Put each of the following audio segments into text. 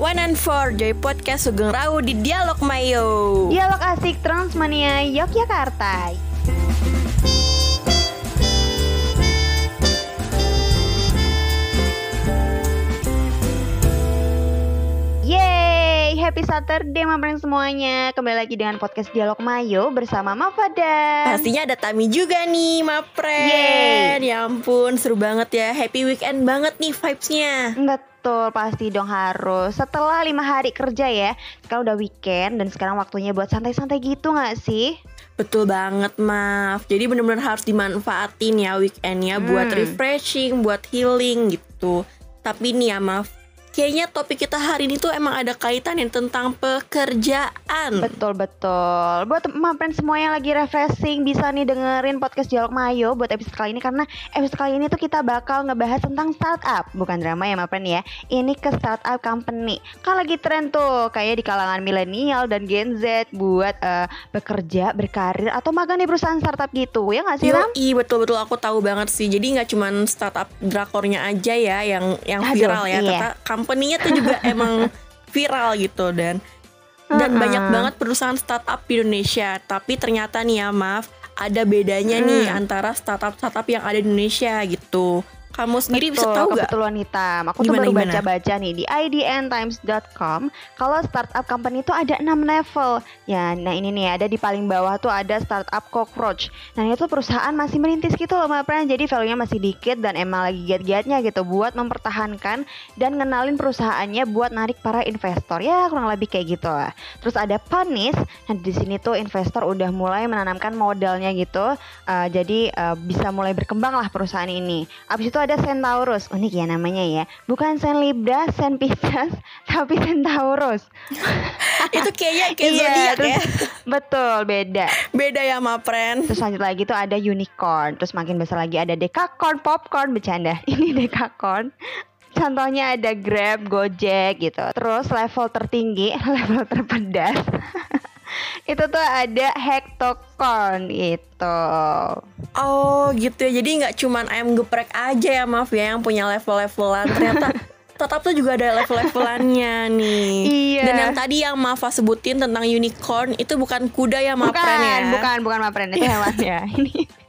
One and Four Joy Podcast Sugeng Rau di Dialog Mayo. Dialog asik Transmania Yogyakarta happy Saturday mamprin semuanya. Kembali lagi dengan podcast Dialog Mayo bersama Mafada Pastinya ada Tami juga nih Mapren Yeay. Ya ampun seru banget ya. Happy weekend banget nih vibesnya. Betul, pasti dong harus. Setelah lima hari kerja ya Sekarang udah weekend dan sekarang waktunya buat santai-santai gitu gak sih? Betul banget Maf Jadi bener-bener harus dimanfaatin ya weekendnya Buat Hmm. refreshing, buat healing gitu. Tapi nih ya Maf Kayaknya topik kita hari ini tuh emang ada kaitannya tentang pekerjaan Betul betul. Buat mampren semua yang lagi refreshing bisa nih dengerin podcast Dialog Mayo buat episode kali ini karena episode kali ini tuh kita bakal ngebahas tentang startup, bukan drama ya mampren ya. Ini ke startup company. Kan lagi tren tuh kayak di kalangan milenial dan Gen Z buat eh, bekerja, berkarir atau magang di perusahaan startup gitu. Ya nggak sih, Ram? Yoi, betul-betul aku tahu banget sih. Jadi nggak cuman startup drakornya aja ya yang yang Aduh, viral ya. iya. Ternyata company-nya tuh juga emang viral gitu dan dan Uh-uh. banyak banget perusahaan startup di Indonesia. Tapi ternyata nih ya, maaf, ada bedanya nih Hmm. antara startup-startup yang ada di Indonesia gitu. Kamu sendiri bisa Betul, tahu nggak? kebetulan hitam. Aku Gimana, tuh baru baca-baca nih di idntimes.com kalau startup company itu ada 6 level. Ya, nah ini nih ada di paling bawah tuh ada startup cockroach. Nah, itu perusahaan masih merintis gitu loh, Mbak Pran. Jadi value-nya masih dikit dan emang lagi giat-giatnya gitu buat mempertahankan dan ngenalin perusahaannya buat narik para investor. Ya, kurang lebih kayak gitu lah. Terus ada panis. Nah, di sini tuh investor udah mulai menanamkan modalnya gitu. Uh, jadi uh, bisa mulai berkembang lah perusahaan ini. Abis itu ada Centaurus, unik ya namanya ya. Bukan Sen Libra, Sen Pisces, tapi Centaurus. Itu kayaknya kayak Iya, zodiak ya. Betul, beda. Beda ya, Mapren. Terus lanjut lagi tuh ada unicorn. Terus makin besar lagi ada dekakorn, popcorn, bercanda. Ini dekakorn. Contohnya ada Grab, Gojek gitu. Terus level tertinggi, level terpedas. Itu tuh ada hectocorn itu. Oh gitu ya, jadi nggak cuman ayam geprek aja ya maaf ya yang punya level-levelan Ternyata tetap tuh juga ada level-levelannya nih Iya. Dan yang tadi yang Mafa sebutin tentang unicorn itu bukan kuda ya Bukan, Mapren ya bukan, bukan mapren itu hewan ya. Ini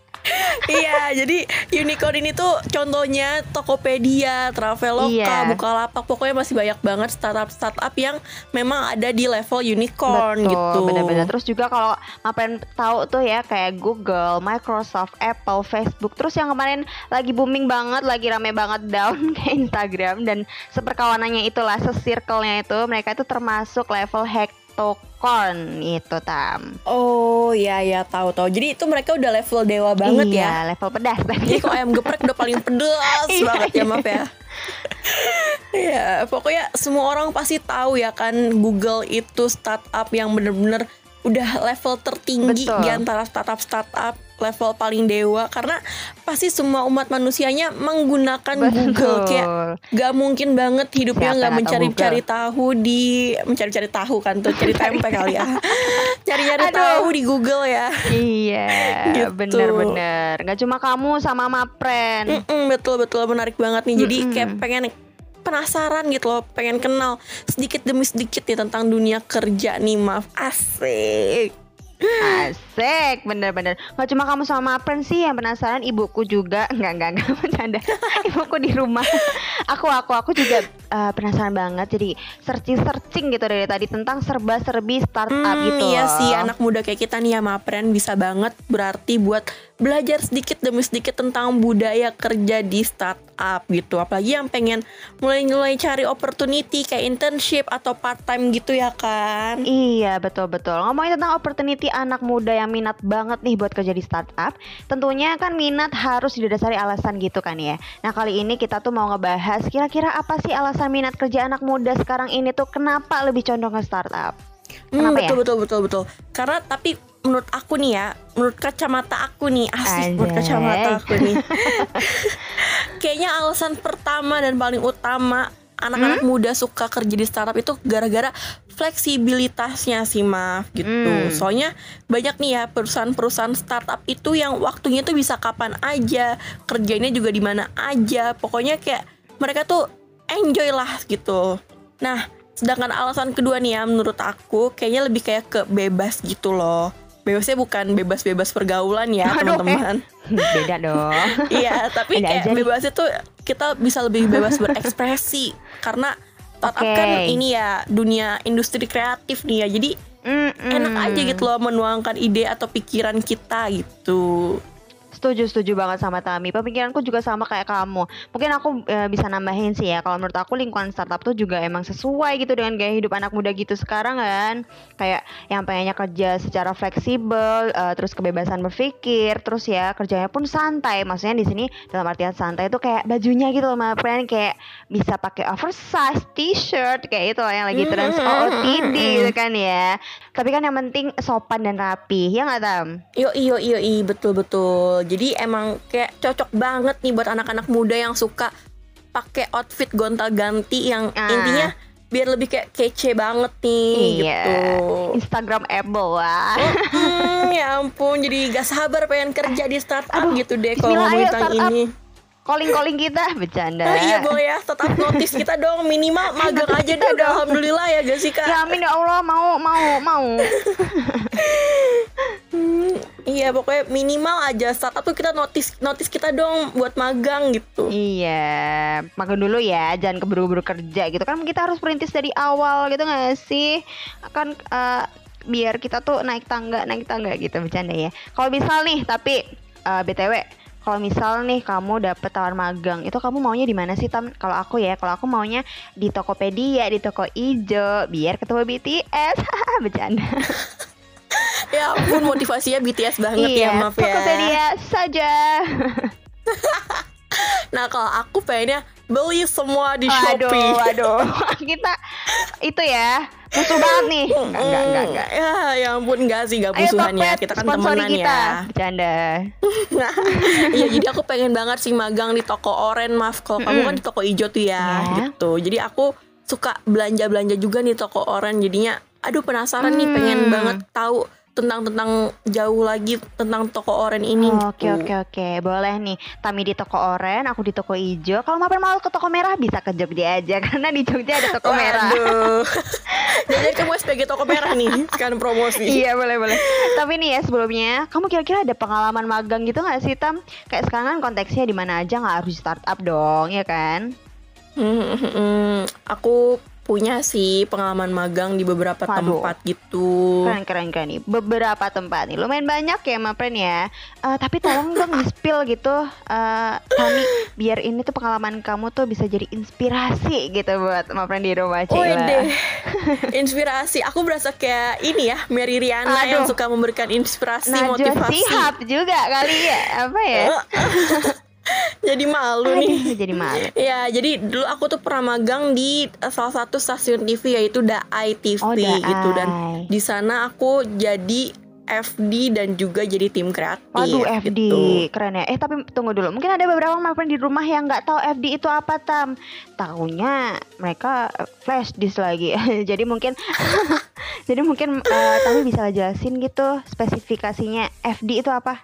Iya, jadi unicorn ini tuh contohnya Tokopedia, Traveloka, Iya. Bukalapak Pokoknya masih banyak banget startup-startup yang memang ada di level unicorn Betul, gitu bener-bener. Terus juga kalau ngapain tahu tuh ya kayak Google, Microsoft, Apple, Facebook. Terus yang kemarin lagi booming banget, lagi rame banget down kayak Instagram dan seperkawanannya itulah, se-circle-nya itu mereka itu termasuk level hectocorn itu tam. Oh iya ya tahu tahu. Jadi itu mereka udah level dewa banget ya iya, level pedas. Jadi kok ayam geprek udah paling pedas Iya, banget ya iya. maaf ya. Iya, pokoknya semua orang pasti tahu ya kan Google itu startup yang bener-bener udah level tertinggi Betul. di antara startup-startup level paling dewa karena pasti semua umat manusianya menggunakan Google kayak gak mungkin banget hidupnya nggak nggak tahu mencari-cari tahu di mencari-cari tahu kan tuh cari tempe kali ya cari-cari tahu di Google ya iya, Gitu. bener-bener. Gak cuma kamu sama Mapren. Betul betul menarik banget nih. Jadi kayak pengen penasaran gitu loh, pengen kenal sedikit demi sedikit nih tentang dunia kerja nih, maaf. Asik. Asik, bener-bener. Gak cuma kamu sama Mapren sih yang penasaran, ibuku juga. Enggak, enggak, enggak, bercanda. ibuku di rumah. Aku, aku, aku juga uh, penasaran banget. Jadi searching-searching gitu dari tadi tentang serba-serbi startup Hmm, gitu. iya sih anak muda kayak kita nih ya Mapren bisa banget berarti buat belajar sedikit demi sedikit tentang budaya kerja di startup gitu. Apalagi yang pengen mulai-mulai cari opportunity kayak internship atau part time gitu ya kan. Iya betul betul Ngomongin tentang opportunity anak muda yang minat banget nih buat kerja di startup Tentunya kan minat harus didasari alasan gitu kan ya Nah kali ini kita tuh mau ngebahas kira-kira apa sih alasan minat kerja anak muda sekarang ini tuh kenapa lebih condong ke startup Hmm, Kenapa betul ya? betul betul betul. Karena tapi menurut aku nih ya, menurut kacamata aku nih, asik menurut Anjay. kacamata aku nih. Kayaknya alasan pertama dan paling utama anak-anak Hmm? muda suka kerja di startup itu gara-gara fleksibilitasnya sih maaf gitu. Hmm. Soalnya banyak nih ya perusahaan-perusahaan startup itu yang waktunya tuh bisa kapan aja, kerjanya juga di mana aja. Pokoknya kayak mereka tuh enjoy lah gitu. Nah, Sedangkan alasan kedua nih ya menurut aku kayaknya lebih kayak ke bebas gitu loh. Bebasnya bukan bebas-bebas pergaulan ya Aduh, teman-teman. Beda dong. Iya, tapi Ada kayak bebasnya tuh kita bisa lebih bebas berekspresi karena startup Oke. kan ini ya dunia industri kreatif nih ya. Jadi Mm-mm. enak aja gitu loh menuangkan ide atau pikiran kita gitu. Setuju, setuju banget sama Tami. Pemikiranku juga sama kayak kamu. Mungkin aku eh, bisa nambahin sih ya. Kalau menurut aku lingkungan startup tuh juga emang sesuai gitu dengan gaya hidup anak muda gitu sekarang kan. Kayak yang pengennya kerja secara fleksibel, eh, terus kebebasan berpikir, terus ya kerjanya pun santai. Maksudnya di sini dalam artian santai itu kayak bajunya gitu loh, friend. Kayak bisa pakai oversize t-shirt kayak itu loh yang lagi trends Mm, OOTD mm, gitu kan ya. Tapi kan yang penting sopan dan rapi. Ya nggak Tam? Yo iyo iyo i betul betul. Jadi emang kayak cocok banget nih buat anak-anak muda yang suka pakai outfit gonta-ganti yang Ah. intinya biar lebih kayak kece banget nih Iya. gitu. Instagram able wah. Hmm, ya ampun, jadi gak sabar pengen kerja di startup Aduh, gitu deh kalau ngomongin tentang ini. Calling calling kita bercanda. Oh, iya boleh ya, tetap notice kita dong. Minimal magang aja deh udah alhamdulillah ya gak sih kak? ya amin ya allah. Mau mau mau. Hmm, iya pokoknya minimal aja. Startup tuh kita notice notice kita dong buat magang gitu. iya. Makan dulu ya. Jangan keburu-buru kerja gitu. Kan kita harus perintis dari awal gitu gak sih? Kan eh, biar kita tuh naik tangga naik tangga gitu bercanda ya. Kalau misal nih tapi eh, btw kalau misal nih kamu dapet tawar magang itu kamu maunya di mana sih tam kalau aku ya kalau aku maunya di Tokopedia di toko ijo biar ketemu BTS bercanda Ya ampun motivasinya BTS banget ya maaf ya. Tokopedia saja. Nah kalau aku pengennya beli semua di Aduh, Shopee. aduh. Kita itu ya musuh banget nih. Enggak, enggak, enggak, enggak. Ya, ya ampun enggak sih enggak Ayo musuhan ya. Kita kan temenan kita. ya. Bercanda. Iya jadi aku pengen banget sih magang di toko oren maaf kalau kamu kan di toko hijau tuh ya Ya. gitu. Jadi aku suka belanja-belanja juga nih toko oren jadinya aduh penasaran nih pengen Hmm. banget tahu tentang tentang jauh lagi tentang toko oren ini Oke gitu. oke oke boleh nih Tami di toko oren aku di toko hijau kalau mampir mau ke toko merah bisa ke Jogja aja karena di Jogja ada toko merah Waduh. Jadi kamu SPG toko merah nih kan promosi. Iya boleh boleh. Tapi nih ya sebelumnya, kamu kira-kira ada pengalaman magang gitu nggak sih Tam? Kayak sekarang kan konteksnya di mana aja nggak harus startup dong, ya kan? Hmm, hmm, hmm. aku punya sih pengalaman magang di beberapa Waduh. tempat gitu. Keren keren keren nih. Beberapa tempat nih, lumayan banyak ya Mapren ya. Eh, tapi tolong dong di spill gitu, eh Tami, biar ini tuh pengalaman kamu tuh bisa jadi inspirasi gitu buat Mapren di rumah Cila. inspirasi. Aku berasa kayak ini ya, Mary Riana yang Aduh. suka memberikan inspirasi, Najwa motivasi. Shihab juga kali ya, apa ya? Jadi malu nih. Aduh, jadi malu. Ya, jadi dulu aku tuh pernah magang di eh, salah satu stasiun TV yaitu Daai TV Oh, Daai. gitu dan di sana aku jadi FD dan juga jadi tim kreatif. Waduh FD gitu. keren ya. Eh tapi tunggu dulu. Mungkin ada beberapa maafkan di rumah yang nggak tahu FD itu apa tam. Tahunya mereka eh, flash disk lagi. jadi mungkin jadi mungkin eh, Tami bisa jelasin gitu spesifikasinya FD itu apa?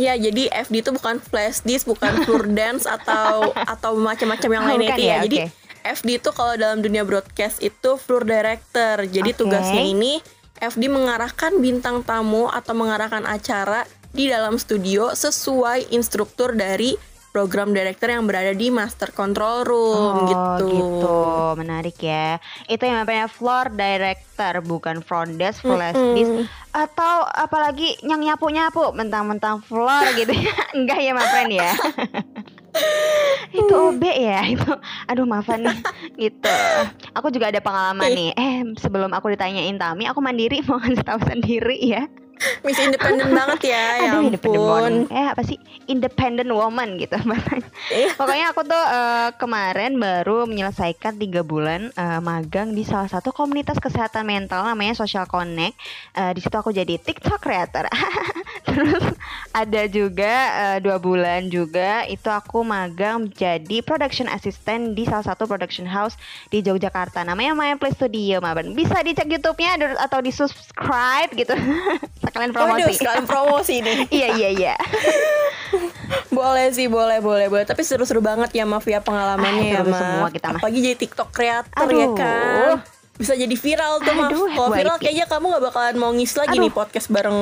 Ya, jadi FD itu bukan flash disk, bukan tour dance atau atau macam-macam yang Oh, lainnya itu ya. ya, Jadi oke. FD itu kalau dalam dunia broadcast itu floor director. Jadi Oke. tugasnya ini FD mengarahkan bintang tamu atau mengarahkan acara di dalam studio sesuai instruktur dari program director yang berada di master control room oh gitu. gitu. Menarik ya. Itu yang namanya floor director bukan front desk, flash Mm-mm. disk atau apalagi yang nyapu-nyapu mentang-mentang floor gitu. Enggak ya, my friend ya. itu OB ya itu aduh maafan nih gitu aku juga ada pengalaman Ih. nih eh sebelum aku ditanyain Tami aku mandiri mau ngasih tahu sendiri ya Miss independen banget ya, ya aduh independent ampun. eh apa sih? Independent woman gitu bahasanya Iya. pokoknya aku tuh eh, kemarin baru menyelesaikan tiga bulan eh, magang di salah satu komunitas kesehatan mental namanya Social Connect. Eh, di situ aku jadi TikTok creator Terus ada juga uh, dua bulan juga itu aku magang jadi production assistant di salah satu production house di Yogyakarta. Namanya My Play Studio, Maban. Bisa dicek YouTube-nya atau di subscribe gitu. sekalian promosi. Waduh, sekalian promosi nih. iya iya iya. boleh sih, boleh, boleh, boleh. Tapi seru-seru banget ya Mafia pengalamannya ah, ya, semua kita mah. Apalagi jadi TikTok kreator ya kan bisa jadi viral tuh mah. Kalau viral kayaknya kamu gak bakalan mau ngis lagi Aduh. nih podcast bareng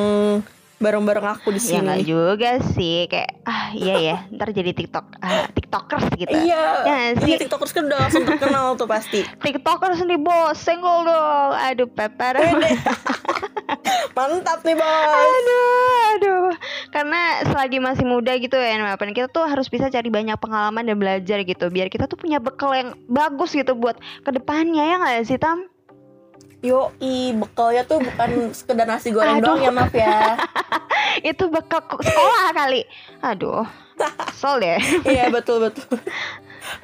bareng-bareng aku di ya, sini. Ya gak juga sih, kayak ah iya ya, ntar jadi TikTok uh, TikTokers gitu. Iya. Ya, sih. Iya TikTokers kan udah langsung terkenal tuh pasti. TikTokers nih bos, senggol dong. Aduh peper. Mantap nih bos. Aduh, aduh. Karena selagi masih muda gitu ya, apa kita tuh harus bisa cari banyak pengalaman dan belajar gitu, biar kita tuh punya bekal yang bagus gitu buat ke depannya ya nggak sih Tam? Yo, i bekalnya tuh bukan sekedar nasi goreng Aduh. doang ya maaf ya. Itu bekal sekolah kali. Aduh. Sol deh. Iya betul betul.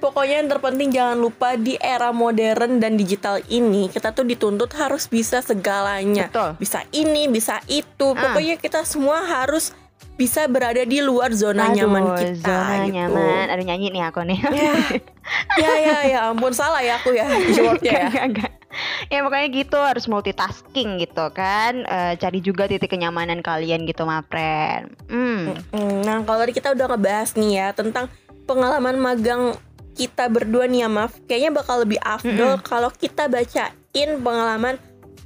Pokoknya yang terpenting jangan lupa di era modern dan digital ini kita tuh dituntut harus bisa segalanya. Betul. Bisa ini, bisa itu. Ah. Pokoknya kita semua harus bisa berada di luar zona Aduh, nyaman kita zona gitu. nyaman. Aduh nyanyi nih aku nih. Ya, ya, ya, ya ampun salah ya aku ya jawabnya ya. Ya pokoknya gitu harus multitasking gitu kan. Uh, cari juga titik kenyamanan kalian gitu, Mapren. Hmm. Nah kalau tadi kita udah ngebahas nih ya tentang pengalaman magang kita berdua nih ya Maf kayaknya bakal lebih afdol mm -hmm. kalau kita bacain pengalaman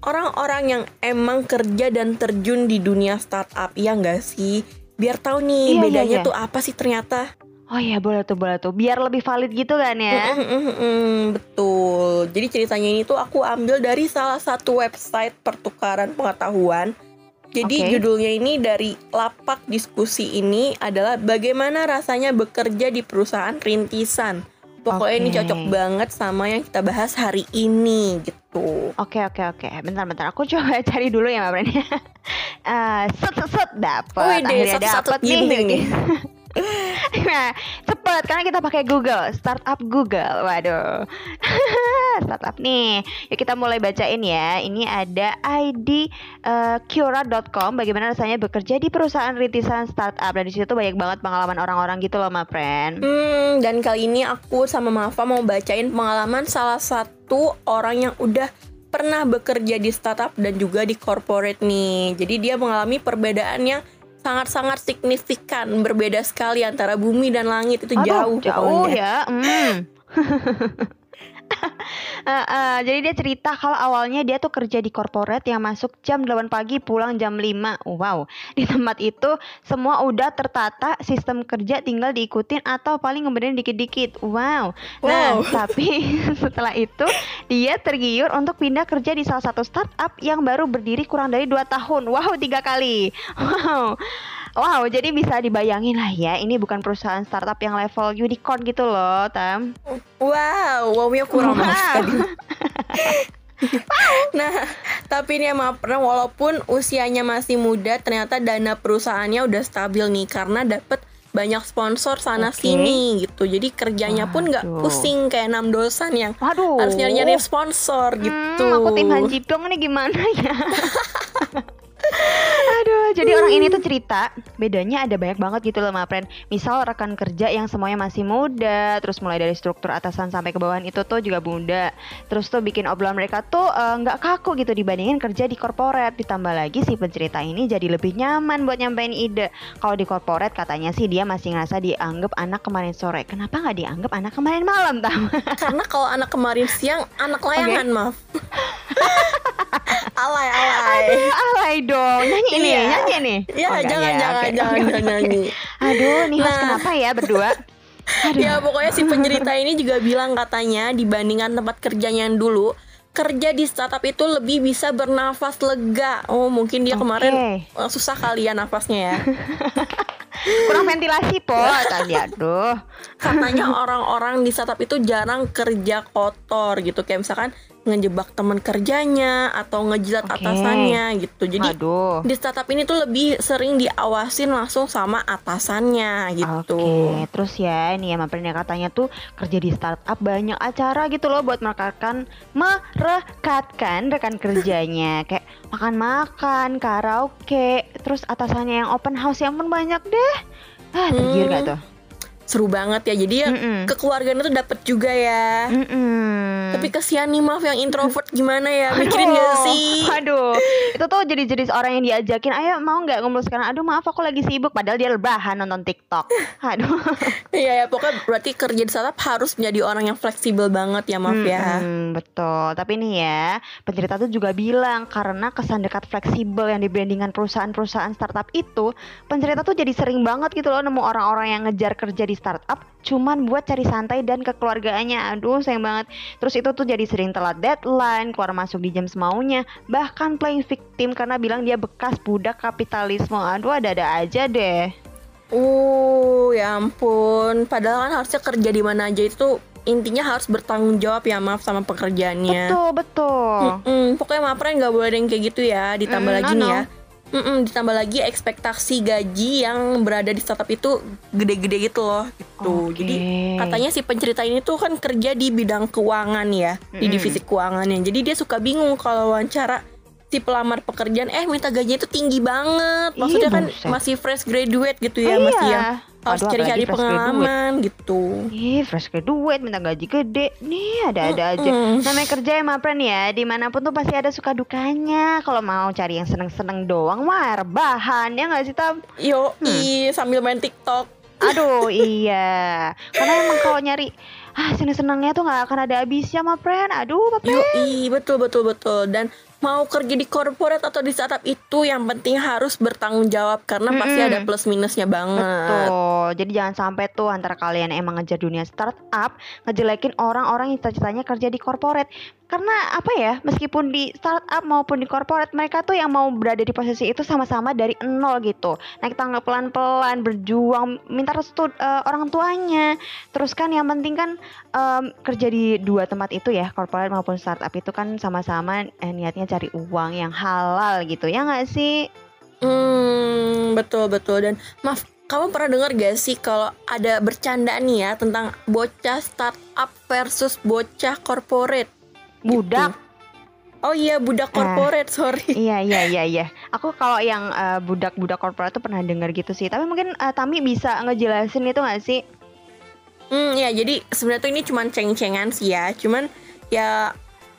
orang-orang yang emang kerja dan terjun di dunia startup ya nggak sih biar tahu nih iya, iya bedanya iya, iya. tuh apa sih ternyata Oh iya boleh tuh boleh tuh biar lebih valid gitu kan ya. Mm, mm, mm, betul. Jadi ceritanya ini tuh aku ambil dari salah satu website pertukaran pengetahuan jadi okay. judulnya ini dari lapak diskusi ini adalah bagaimana rasanya bekerja di perusahaan rintisan. Pokoknya okay. ini cocok banget sama yang kita bahas hari ini gitu. Oke okay, oke okay, oke. Okay. Bentar-bentar aku coba cari dulu ya Mbak Brenda. uh, set set set dapat. Oh, Akhirnya dapat nih. nih. nah, cepet karena kita pakai Google, startup Google. Waduh. startup nih. Yuk kita mulai bacain ya. Ini ada id uh, Cura.com bagaimana rasanya bekerja di perusahaan rintisan startup dan di situ banyak banget pengalaman orang-orang gitu loh, ma friend. Hmm, dan kali ini aku sama Mafa mau bacain pengalaman salah satu orang yang udah pernah bekerja di startup dan juga di corporate nih. Jadi dia mengalami perbedaan yang sangat-sangat signifikan berbeda sekali antara bumi dan langit itu Aduh, jauh jauh ya mm. uh, uh, jadi dia cerita kalau awalnya dia tuh kerja di corporate yang masuk jam 8 pagi pulang jam 5 wow di tempat itu semua udah tertata sistem kerja tinggal diikutin atau paling ngebenerin dikit-dikit. Wow. nah tapi setelah itu dia tergiur untuk pindah kerja di salah satu startup yang baru berdiri kurang dari dua tahun. Wow tiga kali. Wow Wow, jadi bisa dibayangin lah ya, ini bukan perusahaan startup yang level unicorn gitu loh, Tam. Wow, wownya kurang wow. nah, tapi ini emang pernah walaupun usianya masih muda, ternyata dana perusahaannya udah stabil nih karena dapet banyak sponsor sana okay. sini gitu. Jadi kerjanya Waduh. pun nggak pusing kayak enam dosan yang Waduh. harus nyari-nyari sponsor hmm, gitu. Aku tim Hanji Dong nih gimana ya? Aduh, jadi orang ini tuh cerita bedanya ada banyak banget gitu loh, Mapren. Misal rekan kerja yang semuanya masih muda, terus mulai dari struktur atasan sampai ke bawahan itu tuh juga muda. Terus tuh bikin obrolan mereka tuh eh, nggak uh, kaku gitu dibandingin kerja di korporat. Ditambah lagi si pencerita ini jadi lebih nyaman buat nyampein ide. Kalau di korporat katanya sih dia masih ngerasa dianggap anak kemarin sore. Kenapa nggak dianggap anak kemarin malam, Tam? Karena kalau anak kemarin siang anak layangan, okay. maaf. alay alay Aduh, alay dong nyanyi iya. nih nyanyi nih ya oh, jangan ya. jangan okay. jangan jangan nyanyi aduh nih nah. kenapa ya berdua Aduh. Ya pokoknya si pencerita ini juga bilang katanya dibandingkan tempat kerjanya yang dulu kerja di startup itu lebih bisa bernafas lega. Oh mungkin dia okay. kemarin eh, susah kali ya nafasnya ya. kurang ventilasi po tadi aduh katanya orang-orang di startup itu jarang kerja kotor gitu kayak misalkan ngejebak teman kerjanya atau ngejilat okay. atasannya gitu. Jadi Aduh. di startup ini tuh lebih sering diawasin langsung sama atasannya gitu. Oke, okay. terus ya ini ya Maprin katanya tuh kerja di startup banyak acara gitu loh buat merekatkan merekatkan rekan kerjanya kayak makan-makan, karaoke, terus atasannya yang open house yang pun banyak deh. Ah, tergiur Hmm. gak tuh? Seru banget ya. Jadi ya Mm-mm. kekeluargaan itu dapat juga ya. Mm-mm. Tapi kesian nih maaf yang introvert gimana ya? Mikirin gak sih? Aduh, itu tuh jadi jenis orang yang diajakin, ayo mau nggak ngumpul sekarang? Aduh maaf aku lagi sibuk, padahal dia lebahan nonton TikTok. Aduh. Iya ya, pokoknya berarti kerja di startup harus menjadi orang yang fleksibel banget ya, maaf ya. Mm-mm, betul. Tapi nih ya, pencerita tuh juga bilang karena kesan dekat fleksibel yang dibrandingkan perusahaan-perusahaan startup itu, pencerita tuh jadi sering banget gitu loh nemu orang-orang yang ngejar kerja di startup cuman buat cari santai dan kekeluargaannya. Aduh, sayang banget. Terus itu tuh jadi sering telat deadline, keluar masuk di jam semaunya, bahkan playing victim karena bilang dia bekas budak kapitalisme. Aduh, ada-ada aja deh. Uh, ya ampun. Padahal kan harusnya kerja di mana aja itu intinya harus bertanggung jawab ya, maaf sama pekerjaannya. Betul, betul. Mm-mm, pokoknya mapren nggak boleh ada yang kayak gitu ya. Ditambah Mm, lagi no, nih no. ya. Mm-mm, ditambah lagi ekspektasi gaji yang berada di startup itu gede-gede gitu loh. Gitu. Oke. Jadi katanya si pencerita ini tuh kan kerja di bidang keuangan ya, di Mm-mm. divisi keuangannya. Jadi dia suka bingung kalau wawancara si pelamar pekerjaan eh minta gajinya itu tinggi banget. Ih, Maksudnya kan buset. masih fresh graduate gitu ya, Iya. masih yang harus cari-cari graduate. pengalaman gitu. Ih, fresh graduate minta gaji gede. Nih, ada-ada aja. Mm-mm. Namanya kerja ya, Mapren ya. Di mana pun tuh pasti ada suka dukanya. Kalau mau cari yang seneng-seneng doang, mah rebahan. Ya nggak sih, Tam? Yo, Hmm. sambil main TikTok. Aduh, iya. Karena emang kalau nyari ah seneng-senengnya tuh nggak akan ada habisnya, Mapren. Aduh, Mapren. Yoi, betul betul betul dan mau kerja di corporate atau di startup itu yang penting harus bertanggung jawab karena pasti Mm-mm. ada plus minusnya banget. Betul. Jadi jangan sampai tuh antara kalian emang ngejar dunia startup ngejelekin orang-orang yang cita-citanya kerja di corporate. Karena apa ya, meskipun di startup maupun di corporate mereka tuh yang mau berada di posisi itu sama-sama dari nol gitu. Naik tangga pelan-pelan, berjuang, minta restu eh, orang tuanya. Terus kan yang penting kan em, kerja di dua tempat itu ya, corporate maupun startup itu kan sama-sama eh, niatnya cari uang yang halal gitu. Ya nggak sih? Hmm, betul betul dan maaf kamu pernah dengar gak sih kalau ada bercanda nih ya tentang bocah startup versus bocah corporate? Budak Oh iya budak corporate sorry. Iya iya iya iya. Aku kalau yang eh, budak-budak korporat tuh pernah dengar gitu sih. Tapi mungkin eh, Tami bisa ngejelasin itu nggak sih? Hmm ya jadi sebenarnya tuh ini cuman ceng-cengan sih ya. Cuman ya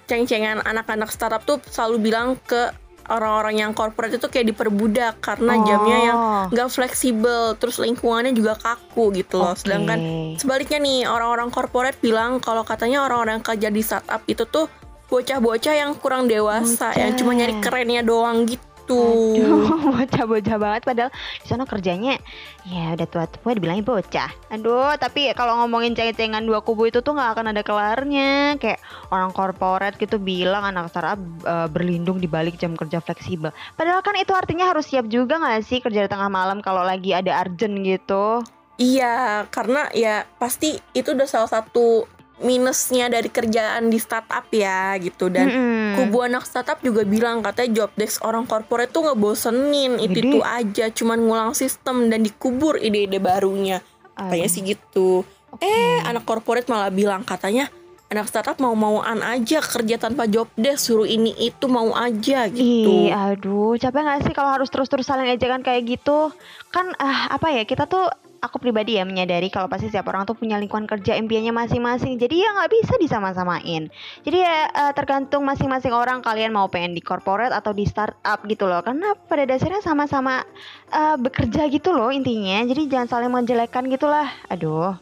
ceng-cengan anak-anak startup tuh selalu bilang ke orang-orang yang corporate itu kayak diperbudak karena jamnya yang Oh. nggak fleksibel, terus lingkungannya juga kaku gitu loh. Oke. Sedangkan sebaliknya nih orang-orang corporate bilang kalau katanya orang-orang kerja di startup itu tuh bocah-bocah yang kurang dewasa, Bocah. yang cuma nyari kerennya doang gitu. Aduh, bocah-bocah banget padahal di sana kerjanya ya udah tua-tua dibilangnya bocah. Aduh, tapi kalau ngomongin ceng-cengan dua kubu itu tuh nggak akan ada kelarnya. Kayak orang korporat gitu bilang anak startup eh, berlindung di balik jam kerja fleksibel. Padahal kan itu artinya harus siap juga nggak sih kerja di tengah malam kalau lagi ada urgent gitu. Iya, karena ya pasti itu udah salah satu minusnya dari kerjaan di startup ya gitu. Dan Mm-mm. kubu anak startup juga bilang katanya job desk orang corporate tuh ngebosenin. Itu itu aja cuman ngulang sistem dan dikubur ide-ide barunya. Katanya Aduh, sih gitu. Oke. eh anak corporate malah bilang katanya anak startup mau-mauan aja kerja tanpa job desk suruh ini itu mau aja gitu. Ih, aduh, capek gak sih kalau harus terus-terus saling ejekan kayak gitu? Kan ah, apa ya, kita tuh aku pribadi ya menyadari kalau pasti setiap orang tuh punya lingkungan kerja impiannya masing-masing. Jadi ya nggak bisa disama-samain. Jadi ya eh, tergantung masing-masing orang kalian mau pengen di corporate atau di startup gitu loh. Karena pada dasarnya sama-sama eh, bekerja gitu loh intinya. Jadi jangan saling menjelekkan gitulah. Aduh.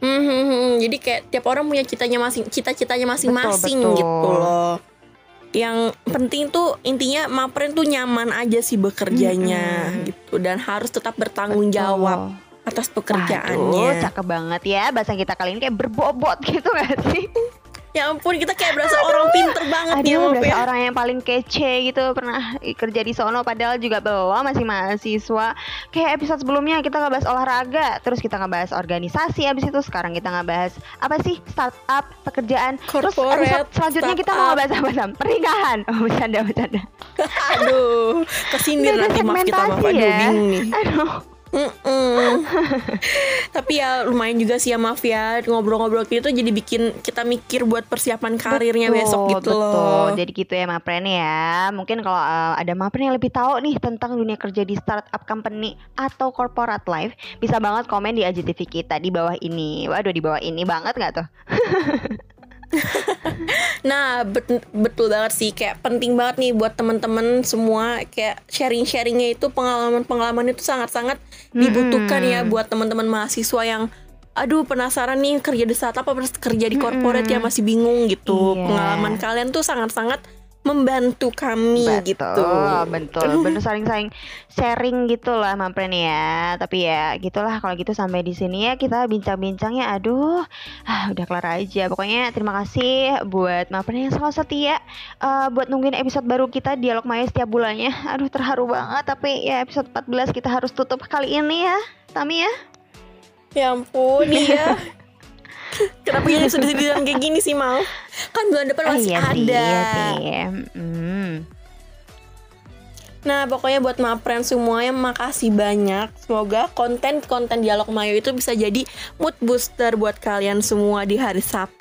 Hmm, hmm. Jadi kayak tiap orang punya citanya masing cita-citanya masing-masing gitu loh. Yang penting tuh intinya mapren tuh nyaman aja sih bekerjanya Mm-mm. gitu dan harus tetap bertanggung jawab atas Waduh, pekerjaannya. cakep banget ya bahasa kita kali ini kayak berbobot gitu gak sih? Ya ampun kita kayak berasa orang pinter banget ya Aduh, berasa ya. orang yang paling kece gitu pernah kerja di sono padahal juga belum masih mahasiswa. Kayak episode sebelumnya kita ngebahas olahraga, terus kita ngebahas organisasi, abis itu sekarang kita ngebahas apa sih startup, pekerjaan. terus Corporate, episode selanjutnya kita mau ngebahas apa Sam? Pernikahan. Oh, bercanda bercanda. Aduh, ada nanti maaf kita aduh ya. bingung nih. Aduh. Mm-mm. Tapi ya lumayan juga sih ya maaf ya ngobrol-ngobrol gitu jadi bikin kita mikir buat persiapan karirnya Betul, besok gitu betul. loh. Jadi gitu ya Mapren ya. Mungkin kalau uh, ada Mapren yang lebih tahu nih tentang dunia kerja di startup company atau corporate life, bisa banget komen di IGTV kita di bawah ini. Waduh di bawah ini banget nggak tuh? Nah, bet- betul banget sih kayak penting banget nih buat teman-teman semua kayak sharing-sharingnya itu pengalaman-pengalaman itu sangat-sangat dibutuhkan ya buat teman-teman mahasiswa yang aduh penasaran nih kerja di startup apa kerja di corporate ya masih bingung gitu. Iya. Pengalaman kalian tuh sangat-sangat membantu kami gitu. betul, bener saling-saling sharing gitu lah Mapren ya. Tapi ya gitulah kalau gitu sampai di sini ya kita bincang-bincangnya. Aduh, ah, udah kelar aja. Pokoknya terima kasih buat Mapren yang selalu setia eh, buat nungguin episode baru kita Dialog Maya setiap bulannya. Aduh terharu banget. Tapi ya episode 14 kita harus tutup kali ini ya, Tami ya. Ya ampun, iya. Kenapa jadi sedih-sedihan kayak gini sih, Mal? Kan bulan depan Ah, masih iya sih, ada. iya sih. Mm. Nah, pokoknya buat Mapren semuanya makasih banyak. Semoga konten-konten dialog Mayo itu bisa jadi mood booster buat kalian semua di hari Sabtu.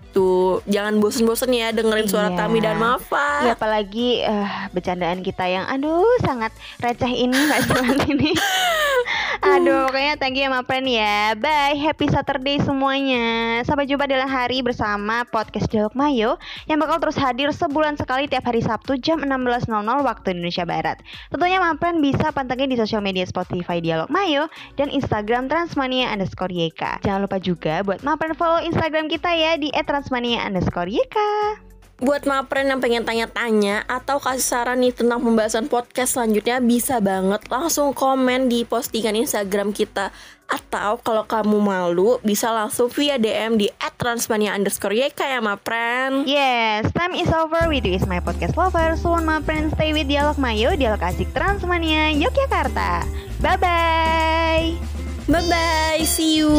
Jangan bosen-bosen ya dengerin suara Iya. Tami dan Mafa. Ya apalagi eh, bercandaan kita yang aduh sangat receh ini Mbak Siman ini. aduh pokoknya thank you ya Mapren ya. Bye, happy Saturday semuanya. Sampai jumpa dalam hari bersama podcast Dialog Mayo yang bakal terus hadir sebulan sekali tiap hari Sabtu jam 16.00 waktu Indonesia Barat. Tentunya Mapren bisa pantengin di sosial media Spotify Dialog Mayo dan Instagram Transmania underscore YK. Jangan lupa juga buat Mapren follow Instagram kita ya di @transmania underscore YK. Buat Mapren yang pengen tanya-tanya atau kasih saran nih tentang pembahasan podcast selanjutnya bisa banget langsung komen di postingan Instagram kita atau kalau kamu malu bisa langsung via DM di @transmania underscore YK ya Mapren. Yes, time is over with you is my podcast lover. So my friends stay with Dialog Mayo, Dialog Asik Transmania, Yogyakarta. Bye bye. Bye bye, see you.